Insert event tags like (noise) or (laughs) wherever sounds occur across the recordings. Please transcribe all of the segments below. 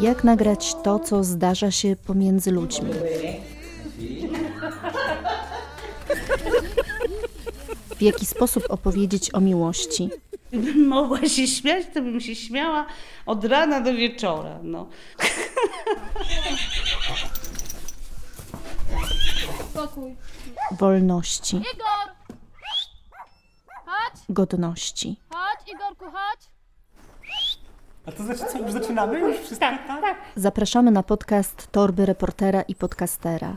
Jak nagrać to, co zdarza się pomiędzy ludźmi? W jaki sposób opowiedzieć o miłości? Gdybym (laughs) mogła się śmiać, to bym się śmiała od rana do wieczora. No. Wolności, Igor! Godności. chodź, Igorku, chodź. A to znaczy co, już zaczynamy? Już wszystko tak? Zapraszamy na podcast Torby Reportera i Podcastera.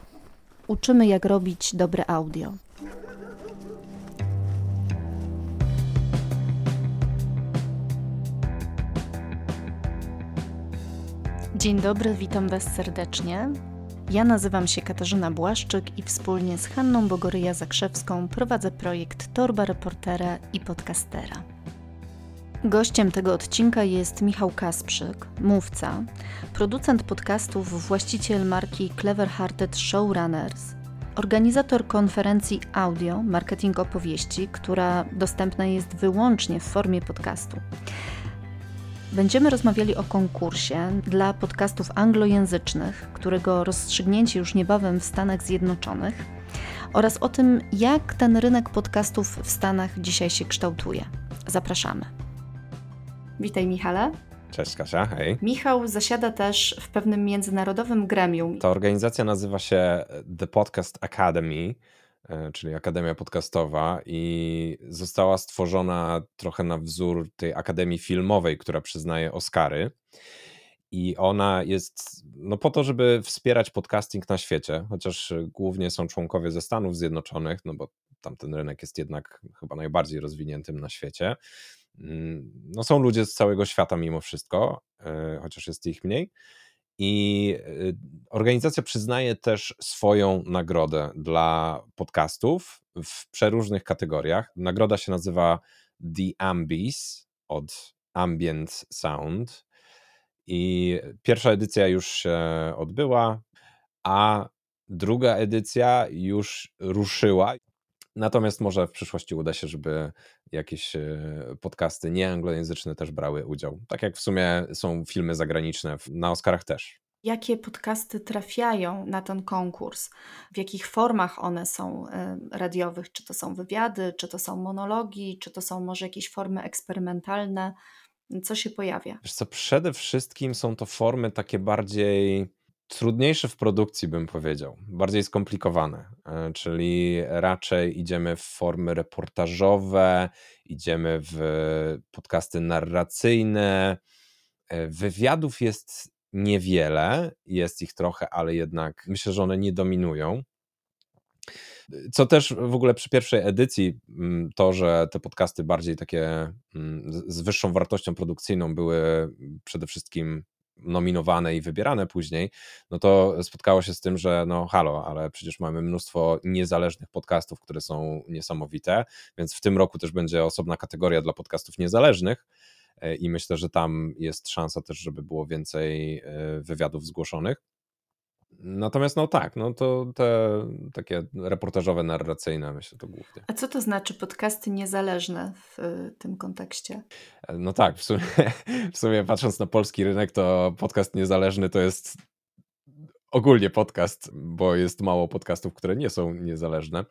Uczymy, jak robić dobre audio. Dzień dobry, witam Was serdecznie. Ja nazywam się Katarzyna Błaszczyk i wspólnie z Hanną Bogoryja-Zakrzewską prowadzę projekt Torba Reportera i Podcastera. Gościem tego odcinka jest Michał Kasprzyk, mówca, producent podcastów, właściciel marki Clever Hearted Showrunners, organizator konferencji audio Marketing Opowieści, która dostępna jest wyłącznie w formie podcastu. Będziemy rozmawiali o konkursie dla podcastów anglojęzycznych, którego rozstrzygnięcie już niebawem w Stanach Zjednoczonych, oraz o tym, jak ten rynek podcastów w Stanach dzisiaj się kształtuje. Zapraszamy. Witaj, Michale. Cześć Kasia, hej. Michał zasiada też w pewnym międzynarodowym gremium. Ta organizacja nazywa się The Podcast Academy, czyli Akademia Podcastowa i została stworzona trochę na wzór tej Akademii Filmowej, która przyznaje Oscary. I ona jest no, po to, żeby wspierać podcasting na świecie, chociaż głównie są członkowie ze Stanów Zjednoczonych, no bo tamten rynek jest jednak chyba najbardziej rozwiniętym na świecie. Mm, no są ludzie z całego świata mimo wszystko, e, chociaż jest ich mniej. I e, organizacja przyznaje też swoją nagrodę dla podcastów w przeróżnych kategoriach. Nagroda się nazywa The Ambies od Ambient Sound. I pierwsza edycja już się odbyła, a druga edycja już ruszyła. Natomiast może w przyszłości uda się, żeby jakieś e, podcasty nieanglojęzyczne też brały udział. Tak jak w sumie są filmy zagraniczne na Oscarach też. Jakie podcasty trafiają na ten konkurs? W jakich formach one są e, radiowych? Czy to są wywiady, czy to są monologi, czy to są może jakieś formy eksperymentalne? Co się pojawia? Wiesz co, przede wszystkim są to formy takie bardziej trudniejsze w produkcji, bym powiedział, bardziej skomplikowane, e, czyli raczej idziemy w formy reportażowe, idziemy w podcasty narracyjne. E, wywiadów jest niewiele, jest ich trochę, ale jednak myślę, że one nie dominują. Co też w ogóle przy pierwszej edycji, mm, to, że te podcasty bardziej takie mm, z wyższą wartością produkcyjną były przede wszystkim nominowane i wybierane później, no to spotkało się z tym, że no halo, ale przecież mamy mnóstwo niezależnych podcastów, które są niesamowite, więc w tym roku też będzie osobna kategoria dla podcastów niezależnych e, i myślę, że tam jest szansa też, żeby było więcej e, wywiadów zgłoszonych. Natomiast no tak, no to te takie reportażowe, narracyjne myślę to głównie. A co to znaczy podcasty niezależne w y, tym kontekście? No tak, w sumie, (laughs) w sumie patrząc na polski rynek, to podcast niezależny to jest ogólnie podcast, bo jest mało podcastów, które nie są niezależne.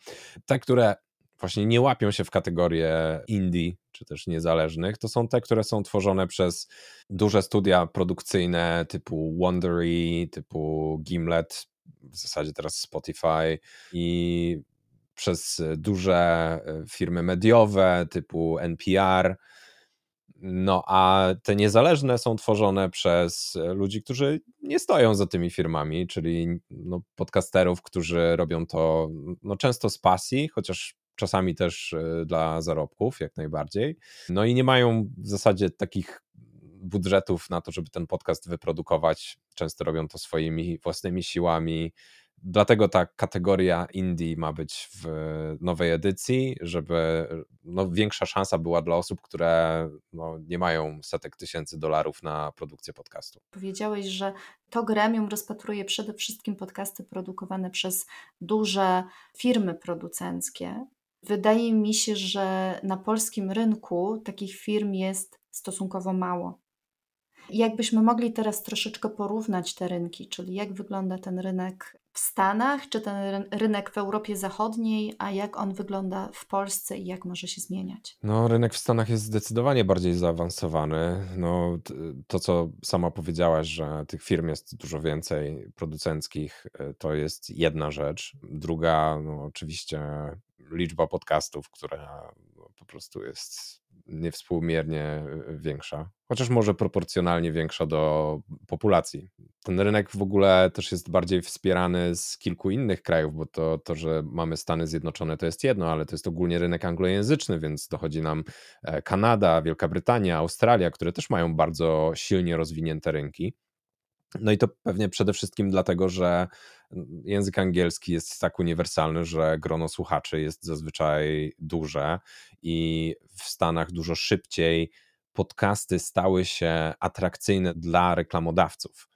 Te, które właśnie nie łapią się w kategorię indie czy też niezależnych, to są te, które są tworzone przez duże studia produkcyjne typu Wondery, typu Gimlet, w zasadzie teraz Spotify i przez duże e, firmy mediowe typu NPR. No, a te niezależne są tworzone przez ludzi, którzy nie stoją za tymi firmami, czyli no, podcasterów, którzy robią to no, często z pasji, chociaż czasami też e, dla zarobków, jak najbardziej. No i nie mają w zasadzie takich budżetów na to, żeby ten podcast wyprodukować. Często robią to swoimi własnymi siłami. Dlatego ta kategoria indie ma być w nowej edycji, żeby no, większa szansa była dla osób, które no, nie mają setek tysięcy dolarów na produkcję podcastu. Powiedziałeś, że to gremium rozpatruje przede wszystkim podcasty produkowane przez duże firmy producenckie Wydaje mi się, że na polskim rynku takich firm jest stosunkowo mało. Jakbyśmy mogli teraz troszeczkę porównać te rynki, czyli jak wygląda ten rynek w Stanach, czy ten rynek w Europie Zachodniej, a jak on wygląda w Polsce i jak może się zmieniać? No, rynek w Stanach jest zdecydowanie bardziej zaawansowany. No, to, co sama powiedziałaś, że tych firm jest dużo więcej producenckich, e, to jest jedna rzecz. Druga, no, oczywiście liczba podcastów, która po prostu jest niewspółmiernie e, większa, chociaż może proporcjonalnie większa do populacji. Ten rynek w ogóle też jest bardziej wspierany z kilku innych krajów, bo to, to, że mamy Stany Zjednoczone, to jest jedno, ale to jest ogólnie rynek anglojęzyczny, więc dochodzi nam e, Kanada, Wielka Brytania, Australia, które też mają bardzo silnie rozwinięte rynki. No i to pewnie przede wszystkim dlatego, że język angielski jest tak uniwersalny, że grono słuchaczy jest zazwyczaj duże i w Stanach dużo szybciej podcasty stały się atrakcyjne dla reklamodawców.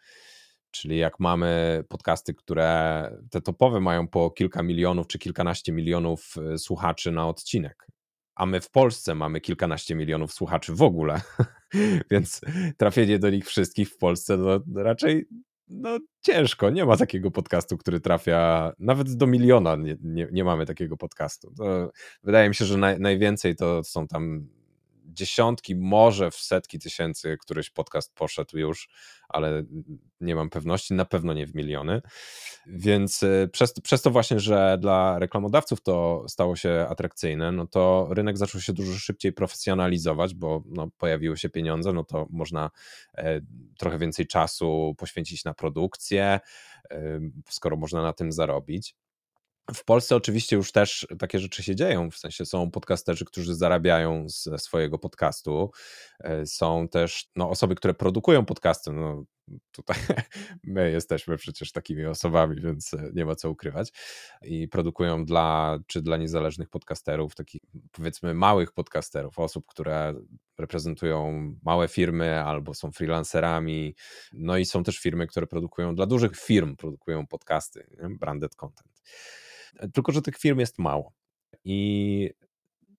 Czyli jak mamy podcasty, które te topowe mają po kilka milionów czy kilkanaście milionów e, słuchaczy na odcinek, a my w Polsce mamy kilkanaście milionów słuchaczy w ogóle, (laughs) więc trafienie do nich wszystkich w Polsce no, raczej no, ciężko. Nie ma takiego podcastu, który trafia nawet do miliona. Nie, nie, nie mamy takiego podcastu. To wydaje mi się, że naj, najwięcej to są tam dziesiątki, może w setki tysięcy któryś podcast poszedł już, ale nie mam pewności, na pewno nie w miliony. Więc y, przez, przez to właśnie, że dla reklamodawców to stało się atrakcyjne, no to rynek zaczął się dużo szybciej profesjonalizować, bo no, pojawiły się pieniądze, no to można e, trochę więcej czasu poświęcić na produkcję, e, skoro można na tym zarobić. W Polsce oczywiście już też takie rzeczy się dzieją, w sensie są podcasterzy, którzy zarabiają ze swojego podcastu, e, są też no, osoby, które produkują podcasty, no, tutaj (laughs) my jesteśmy przecież takimi osobami, więc e, nie ma co ukrywać. I produkują dla, czy dla niezależnych podcasterów, takich powiedzmy małych podcasterów, osób, które reprezentują małe firmy albo są freelancerami, no i są też firmy, które produkują dla dużych firm, produkują podcasty, branded content. Tylko, że tych firm jest mało. I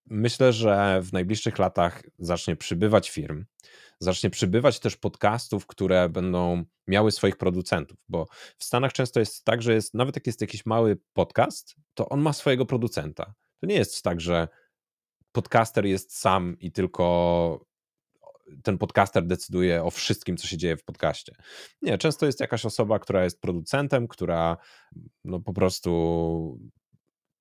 myślę, że w najbliższych latach zacznie przybywać firm, zacznie przybywać też podcastów, które będą miały swoich producentów, bo w Stanach często jest tak, że jest, nawet jak jest jakiś mały podcast, to on ma swojego producenta. To nie jest tak, że podcaster jest sam i tylko ten podcaster decyduje o wszystkim, co się dzieje w podcaście. Nie, często jest jakaś osoba, która jest producentem, która no po prostu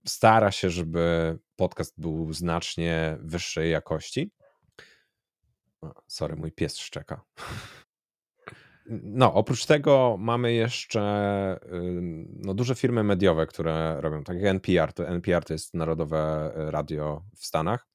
stara się, żeby podcast był znacznie wyższej jakości. sorry, mój pies szczeka. No, oprócz tego mamy jeszcze no, duże firmy mediowe, które robią, tak jak NPR. To NPR to jest Narodowe Radio w Stanach.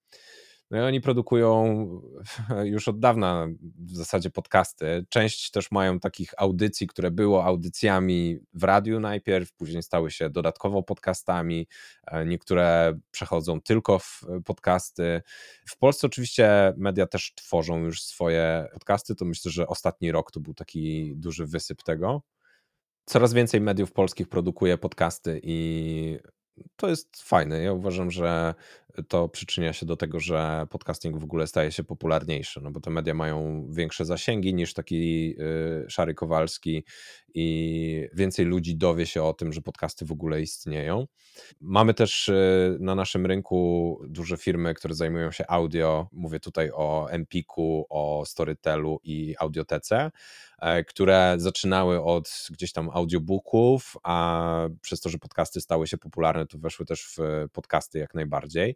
No i oni produkują (laughs) już od dawna w zasadzie podcasty. Część też mają takich audycji, które było audycjami w radiu najpierw, później stały się dodatkowo podcastami. E, niektóre przechodzą tylko w podcasty. W Polsce oczywiście media też tworzą już swoje podcasty. To myślę, że ostatni rok to był taki duży wysyp tego. Coraz więcej mediów polskich produkuje podcasty i to jest fajne. Ja uważam, że to przyczynia się do tego, że podcasting w ogóle staje się popularniejszy, no bo te media mają większe zasięgi niż taki y, Szary Kowalski i więcej ludzi dowie się o tym, że podcasty w ogóle istnieją. Mamy też y, na naszym rynku duże firmy, które zajmują się audio. Mówię tutaj o Empiku, o Storytelu i Audiotece, e, które zaczynały od gdzieś tam audiobooków, a przez to, że podcasty stały się popularne, to weszły też w podcasty jak najbardziej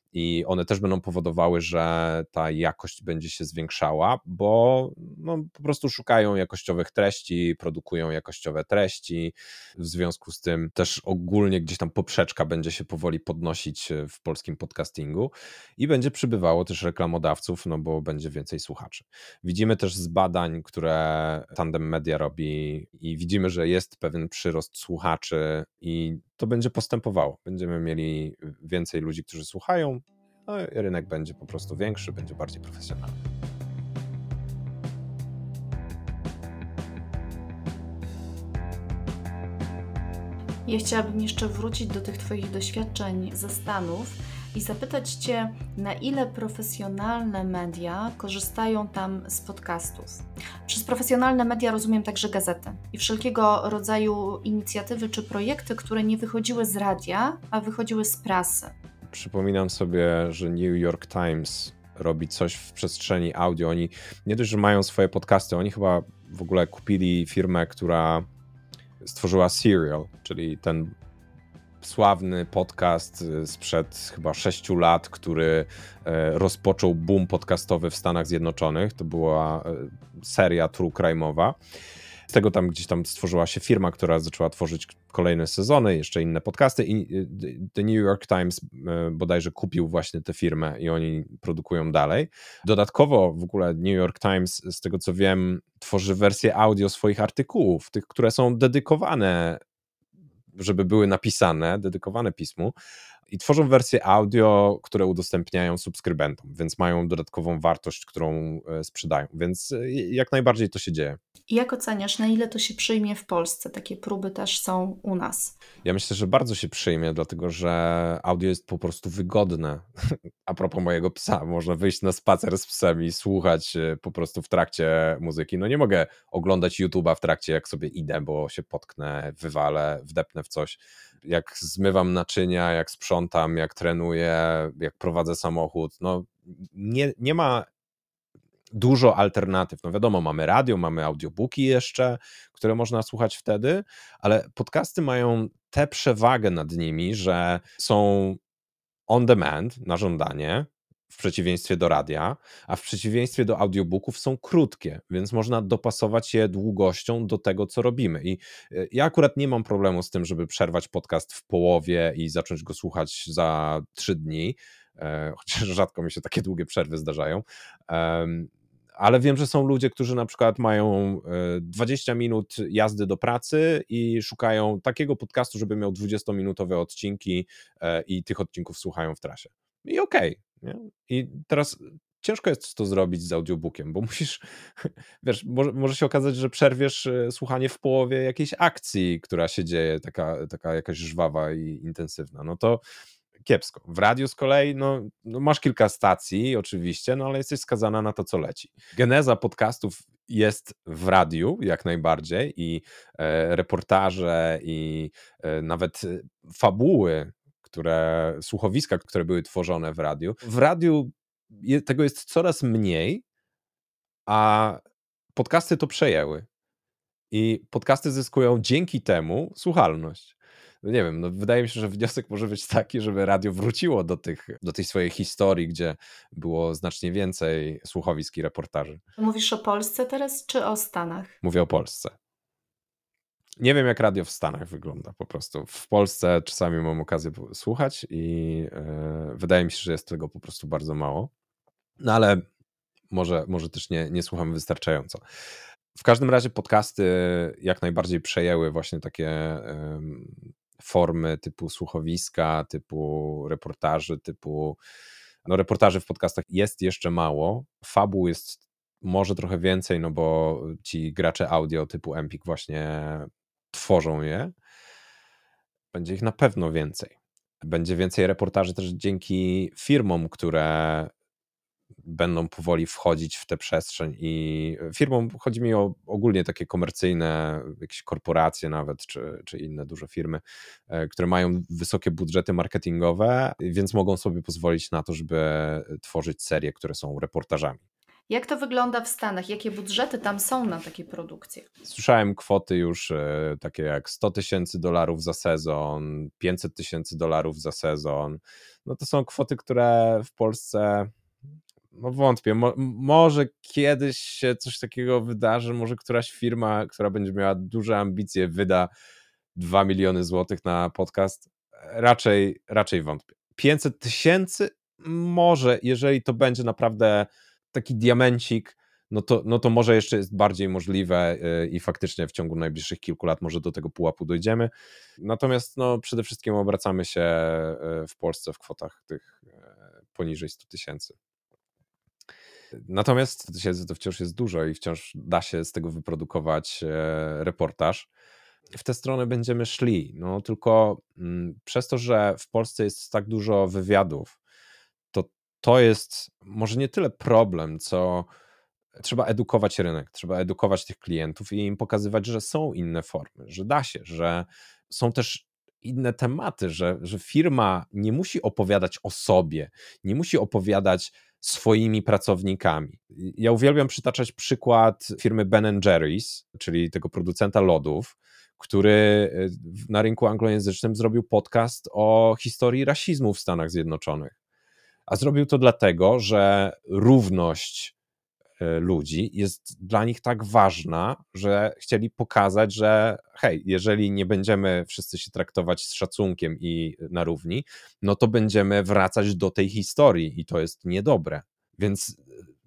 i one też będą powodowały, że ta jakość będzie się zwiększała, bo no, po prostu szukają jakościowych treści, produkują jakościowe treści. W związku z tym też ogólnie gdzieś tam poprzeczka będzie się powoli podnosić w polskim podcastingu i będzie przybywało też reklamodawców, no bo będzie więcej słuchaczy. Widzimy też z badań, które Tandem Media robi i widzimy, że jest pewien przyrost słuchaczy i to będzie postępowało. Będziemy mieli więcej ludzi, którzy słuchają, no rynek będzie po prostu większy, będzie bardziej profesjonalny. Ja chciałabym jeszcze wrócić do tych Twoich doświadczeń ze Stanów i zapytać Cię, na ile profesjonalne media korzystają tam z podcastów. Przez profesjonalne media rozumiem także gazety i wszelkiego rodzaju inicjatywy czy projekty, które nie wychodziły z radia, a wychodziły z prasy. Przypominam sobie, że New York Times robi coś w przestrzeni audio. Oni nie dość, że mają swoje podcasty, oni chyba w ogóle kupili firmę, która stworzyła Serial, czyli ten sławny podcast sprzed chyba sześciu lat, który e, rozpoczął boom podcastowy w Stanach Zjednoczonych. To była e, seria true crime'owa. Z tego tam gdzieś tam stworzyła się firma, która zaczęła tworzyć kolejne sezony, jeszcze inne podcasty i y, The New York Times e, bodajże kupił właśnie tę firmę i oni produkują dalej. Dodatkowo w ogóle New York Times, z tego co wiem, tworzy wersję audio swoich artykułów, tych, które są dedykowane żeby były napisane, dedykowane pismu i tworzą wersje audio, które udostępniają subskrybentom, więc mają dodatkową wartość, którą e, sprzedają, więc e, jak najbardziej to się dzieje. I jak oceniasz, na ile to się przyjmie w Polsce? Takie próby też są u nas. Ja myślę, że bardzo się przyjmie, dlatego że audio jest po prostu wygodne. (laughs) A propos mojego psa, można wyjść na spacer z psem i słuchać e, po prostu w trakcie muzyki. No nie mogę oglądać YouTube'a w trakcie, jak sobie idę, bo się potknę, wywalę, wdepnę w coś jak zmywam naczynia, jak sprzątam, jak trenuję, jak prowadzę samochód. No, nie, nie ma dużo alternatyw. No wiadomo, mamy radio, mamy audiobooki jeszcze, które można słuchać wtedy, ale podcasty mają tę przewagę nad nimi, że są on demand, na żądanie, w przeciwieństwie do radia, a w przeciwieństwie do audiobooków są krótkie, więc można dopasować je długością do tego, co robimy. I e, ja akurat nie mam problemu z tym, żeby przerwać podcast w połowie i zacząć go słuchać za trzy dni, e, (laughs) chociaż rzadko mi się takie długie przerwy zdarzają. Ale wiem, że są ludzie, którzy na przykład mają 20 e, minut jazdy do pracy i szukają takiego podcastu, żeby miał 20-minutowe odcinki i tych odcinków słuchają w trasie. I okej, okay, I teraz ciężko jest to zrobić z audiobookiem, bo (laughs) musisz, wiesz, może, może się okazać, że przerwiesz e, słuchanie w połowie jakiejś akcji, która się dzieje, taka, taka jakaś żwawa i intensywna. No to kiepsko. W radiu z kolei, no, no, masz kilka stacji oczywiście, no ale jesteś skazana na to, co leci. Geneza podcastów jest w radiu jak najbardziej i e, reportaże i e, nawet e, fabuły które, słuchowiska, które były tworzone w radiu. W radiu tego jest coraz mniej, a podcasty to przejęły. I podcasty zyskują dzięki temu słuchalność. No nie wiem, no wydaje mi się, że wniosek może być taki, żeby radio wróciło do, tych, do tej swojej historii, gdzie było znacznie więcej słuchowisk i reportaży. Mówisz o Polsce teraz, czy o Stanach? Mówię o Polsce. Nie wiem, jak radio w Stanach wygląda po prostu. W Polsce czasami mam okazję słuchać i yy, wydaje mi się, że jest tego po prostu bardzo mało. No ale może, może też nie, nie słucham wystarczająco. W każdym razie podcasty jak najbardziej przejęły właśnie takie formy typu słuchowiska, typu reportaży, typu. No, reportaży w podcastach jest jeszcze mało. Fabuł jest może trochę więcej, no bo ci gracze audio typu Empik właśnie tworzą je, będzie ich na pewno więcej. Będzie więcej reportaży też dzięki firmom, które będą powoli wchodzić w tę przestrzeń i firmom chodzi mi o ogólnie takie komercyjne, jakieś korporacje nawet, czy, czy inne duże firmy, e, które mają wysokie budżety marketingowe, więc mogą sobie pozwolić na to, żeby tworzyć serie, które są reportażami. Jak to wygląda w Stanach? Jakie budżety tam są na takie produkcje? Słyszałem kwoty już e, takie jak 100 tysięcy dolarów za sezon, 500 tysięcy dolarów za sezon. No to są kwoty, które w Polsce no wątpię, Mo może kiedyś się coś takiego wydarzy, może któraś firma, która będzie miała duże ambicje, wyda 2 miliony złotych na podcast. Raczej, raczej wątpię. 500 tysięcy? Może, jeżeli to będzie naprawdę taki diamencik, no to, no to może jeszcze jest bardziej możliwe y, i faktycznie w ciągu najbliższych kilku lat może do tego pułapu dojdziemy. Natomiast no, przede wszystkim obracamy się y, w Polsce w kwotach tych y, poniżej 100 tysięcy. Natomiast 100 tysięcy to wciąż jest dużo i wciąż da się z tego wyprodukować reportaż. w tę stronę będziemy szli. No tylko mm, przez to, że w Polsce jest tak dużo wywiadów, to jest może nie tyle problem, co trzeba edukować rynek, trzeba edukować tych klientów i im pokazywać, że są inne formy, że da się, że są też inne tematy, że, że firma nie musi opowiadać o sobie, nie musi opowiadać swoimi pracownikami. Ja uwielbiam przytaczać przykład firmy Ben Jerry's, czyli tego producenta lodów, który e, na rynku anglojęzycznym zrobił podcast o historii rasizmu w Stanach Zjednoczonych. A zrobił to dlatego, że równość E, ludzi jest dla nich tak ważna, że chcieli pokazać, że hej, jeżeli nie będziemy wszyscy się traktować z szacunkiem i na równi, no to będziemy wracać do tej historii i to jest niedobre. Więc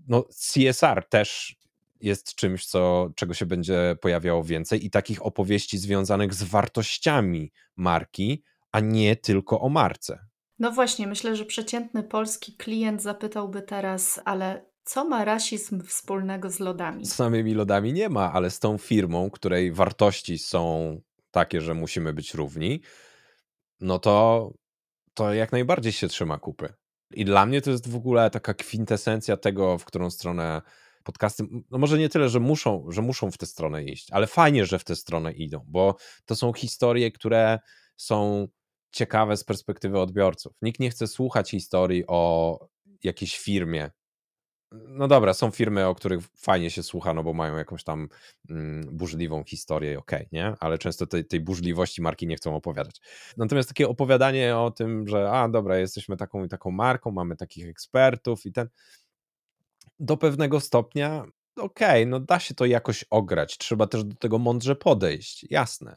no, CSR też jest czymś, co, czego się będzie pojawiało więcej i takich opowieści związanych z wartościami marki, a nie tylko o marce. No właśnie, myślę, że przeciętny polski klient zapytałby teraz, ale co ma rasizm wspólnego z lodami? Z samymi lodami nie ma, ale z tą firmą, której wartości są takie, że musimy być równi, no to, to jak najbardziej się trzyma kupy. I dla mnie to jest w ogóle taka kwintesencja tego, w którą stronę podcasty, no może nie tyle, że muszą, że muszą w tę stronę iść, ale fajnie, że w tę stronę idą, bo to są historie, które są ciekawe z perspektywy odbiorców. Nikt nie chce słuchać historii o jakiejś firmie, no dobra, są firmy, o których fajnie się słucha, no bo mają jakąś tam mm, burzliwą historię, okej, okay, nie? Ale często tej, tej burzliwości marki nie chcą opowiadać. Natomiast takie opowiadanie o tym, że a dobra, jesteśmy taką i taką marką, mamy takich ekspertów i ten do pewnego stopnia okej, okay, no da się to jakoś ograć. Trzeba też do tego mądrze podejść, jasne.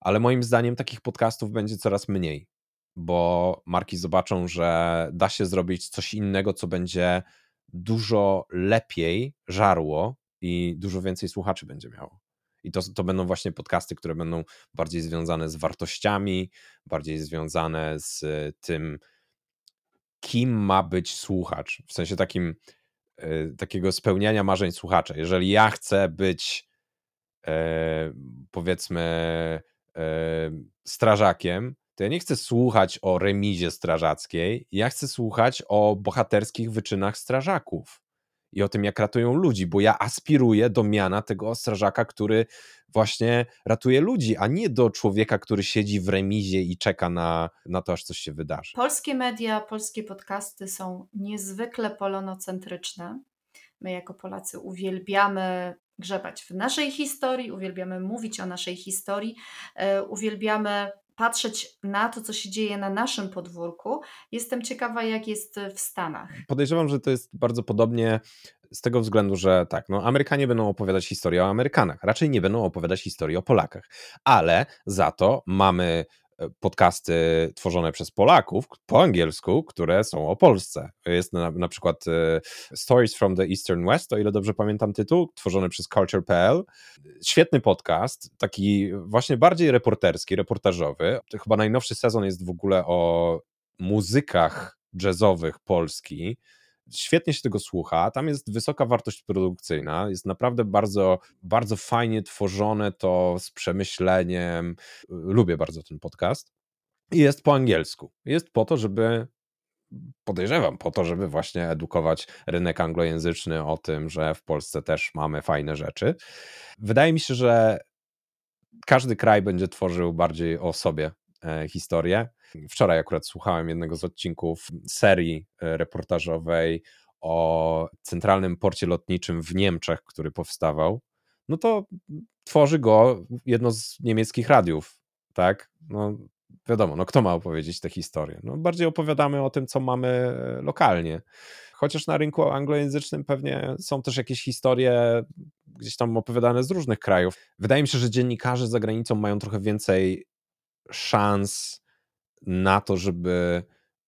Ale moim zdaniem takich podcastów będzie coraz mniej, bo marki zobaczą, że da się zrobić coś innego, co będzie dużo lepiej żarło i dużo więcej słuchaczy będzie miało. I to, to będą właśnie podcasty, które będą bardziej związane z wartościami, bardziej związane z tym, kim ma być słuchacz. W sensie takim e, takiego spełniania marzeń słuchacza. Jeżeli ja chcę być e, powiedzmy strażakiem, to ja nie chcę słuchać o remizie strażackiej, ja chcę słuchać o bohaterskich wyczynach strażaków i o tym, jak ratują ludzi, bo ja aspiruję do miana tego strażaka, który właśnie ratuje ludzi, a nie do człowieka, który siedzi w remizie i czeka na, na to, aż coś się wydarzy. Polskie media, polskie podcasty są niezwykle polonocentryczne. My jako Polacy uwielbiamy grzebać w naszej historii, uwielbiamy mówić o naszej historii, e, uwielbiamy patrzeć na to, co się dzieje na naszym podwórku. Jestem ciekawa, jak jest w Stanach. Podejrzewam, że to jest bardzo podobnie z tego względu, że tak, no Amerykanie będą opowiadać historię o Amerykanach, raczej nie będą opowiadać historii o Polakach, ale za to mamy podcasty tworzone przez Polaków po angielsku, które są o Polsce. Jest na, na przykład e, Stories from the Eastern West, o ile dobrze pamiętam tytuł, tworzony przez Culture.pl. Świetny podcast, taki właśnie bardziej reporterski, reportażowy. Chyba najnowszy sezon jest w ogóle o muzykach jazzowych Polski świetnie się tego słucha, tam jest wysoka wartość produkcyjna, jest naprawdę bardzo, bardzo fajnie tworzone to z przemyśleniem. Lubię bardzo ten podcast. I jest po angielsku. Jest po to, żeby podejrzewam, po to, żeby właśnie edukować rynek anglojęzyczny o tym, że w Polsce też mamy fajne rzeczy. Wydaje mi się, że każdy kraj będzie tworzył bardziej o sobie historię. Wczoraj akurat słuchałem jednego z odcinków serii e, reportażowej o centralnym porcie lotniczym w Niemczech, który powstawał. No to tworzy go jedno z niemieckich radiów, tak? No wiadomo, no kto ma opowiedzieć tę historię? No bardziej opowiadamy o tym, co mamy e, lokalnie. Chociaż na rynku anglojęzycznym pewnie są też jakieś historie gdzieś tam opowiadane z różnych krajów. Wydaje mi się, że dziennikarze za granicą mają trochę więcej szans na to, żeby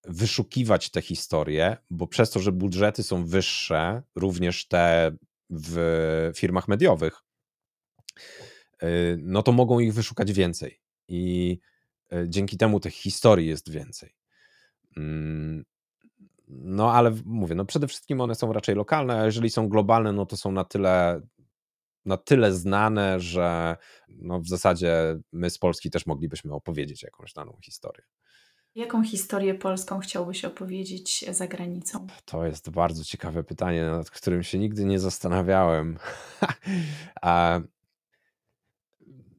wyszukiwać te historie, bo przez to, że budżety są wyższe, również te w firmach mediowych, y, no to mogą ich wyszukać więcej. I y, dzięki temu tych historii jest więcej. Mm, no ale mówię, no przede wszystkim one są raczej lokalne, a jeżeli są globalne, no to są na tyle na tyle znane, że no w zasadzie my z Polski też moglibyśmy opowiedzieć jakąś daną historię. Jaką historię polską chciałbyś opowiedzieć za granicą? To jest bardzo ciekawe pytanie, nad którym się nigdy nie zastanawiałem. (laughs) A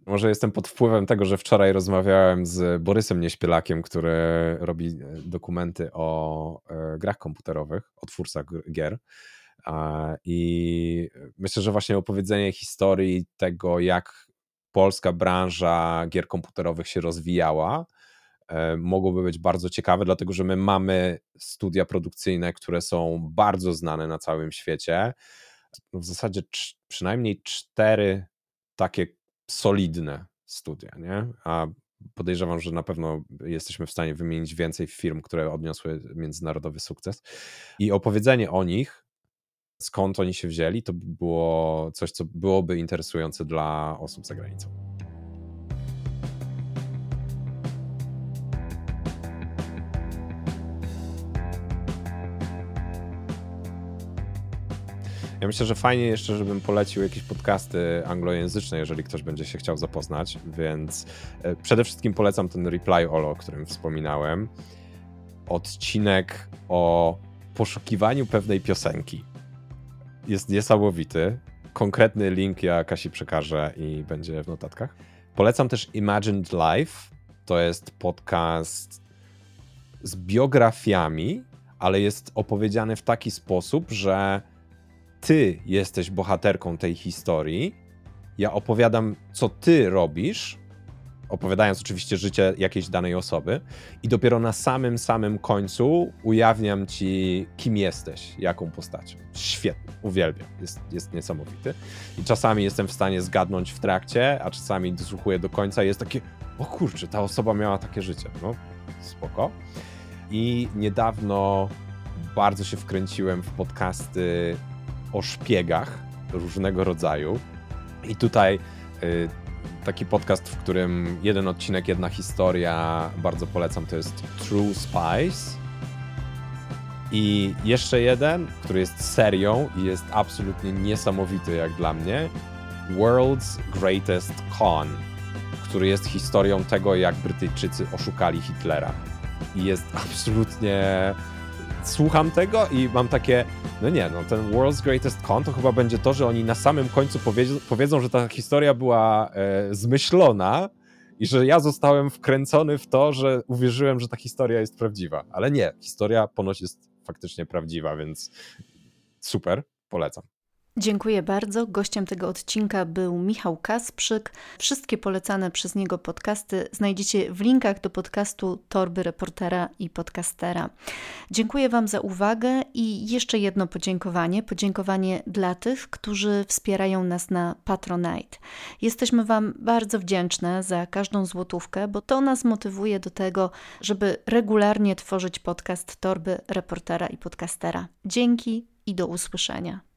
może jestem pod wpływem tego, że wczoraj rozmawiałem z Borysem Nieśpielakiem, który robi e, dokumenty o e, grach komputerowych, o twórcach gier. I myślę, że właśnie opowiedzenie historii tego, jak polska branża gier komputerowych się rozwijała, e, mogłoby być bardzo ciekawe, dlatego że my mamy studia produkcyjne, które są bardzo znane na całym świecie. W zasadzie przynajmniej cztery takie solidne studia, nie? A podejrzewam, że na pewno jesteśmy w stanie wymienić więcej firm, które odniosły międzynarodowy sukces. I opowiedzenie o nich, skąd oni się wzięli, to by było coś, co byłoby interesujące dla osób za granicą. Ja myślę, że fajnie jeszcze, żebym polecił jakieś podcasty anglojęzyczne, jeżeli ktoś będzie się chciał zapoznać, więc e, przede wszystkim polecam ten Reply All, o którym wspominałem. Odcinek o poszukiwaniu pewnej piosenki. Jest niesamowity. Konkretny link ja Kasi przekażę i będzie w notatkach. Polecam też Imagined Life. To jest podcast z biografiami, ale jest opowiedziany w taki sposób, że ty jesteś bohaterką tej historii. Ja opowiadam, co ty robisz, opowiadając oczywiście życie jakiejś danej osoby, i dopiero na samym, samym końcu ujawniam ci, kim jesteś, jaką postacią. Świetnie, uwielbiam, jest, jest niesamowity. I czasami jestem w stanie zgadnąć w trakcie, a czasami dosłuchuję do końca i jest takie, o kurczę, ta osoba miała takie życie. No, spoko. I niedawno bardzo się wkręciłem w podcasty o szpiegach różnego rodzaju. I tutaj y, taki podcast, w którym jeden odcinek, jedna historia, bardzo polecam, to jest True Spies. I jeszcze jeden, który jest serią i jest absolutnie niesamowity jak dla mnie, World's Greatest Con, który jest historią tego, jak Brytyjczycy oszukali Hitlera. I jest (laughs) absolutnie słucham tego i mam takie, no nie, no ten World's Greatest Con to chyba będzie to, że oni na samym końcu powiedzą, powiedzą że ta historia była e, zmyślona i że ja zostałem wkręcony w to, że uwierzyłem, że ta historia jest prawdziwa. Ale nie, historia ponoć jest faktycznie prawdziwa, więc super, polecam. Dziękuję bardzo. Gościem tego odcinka był Michał Kasprzyk. Wszystkie polecane przez niego podcasty znajdziecie w linkach do podcastu Torby Reportera i Podcastera. Dziękuję Wam za uwagę i jeszcze jedno podziękowanie. Podziękowanie dla tych, którzy wspierają nas na Patronite. Jesteśmy Wam bardzo wdzięczne za każdą złotówkę, bo to nas motywuje do tego, żeby regularnie tworzyć podcast Torby Reportera i Podcastera. Dzięki i do usłyszenia.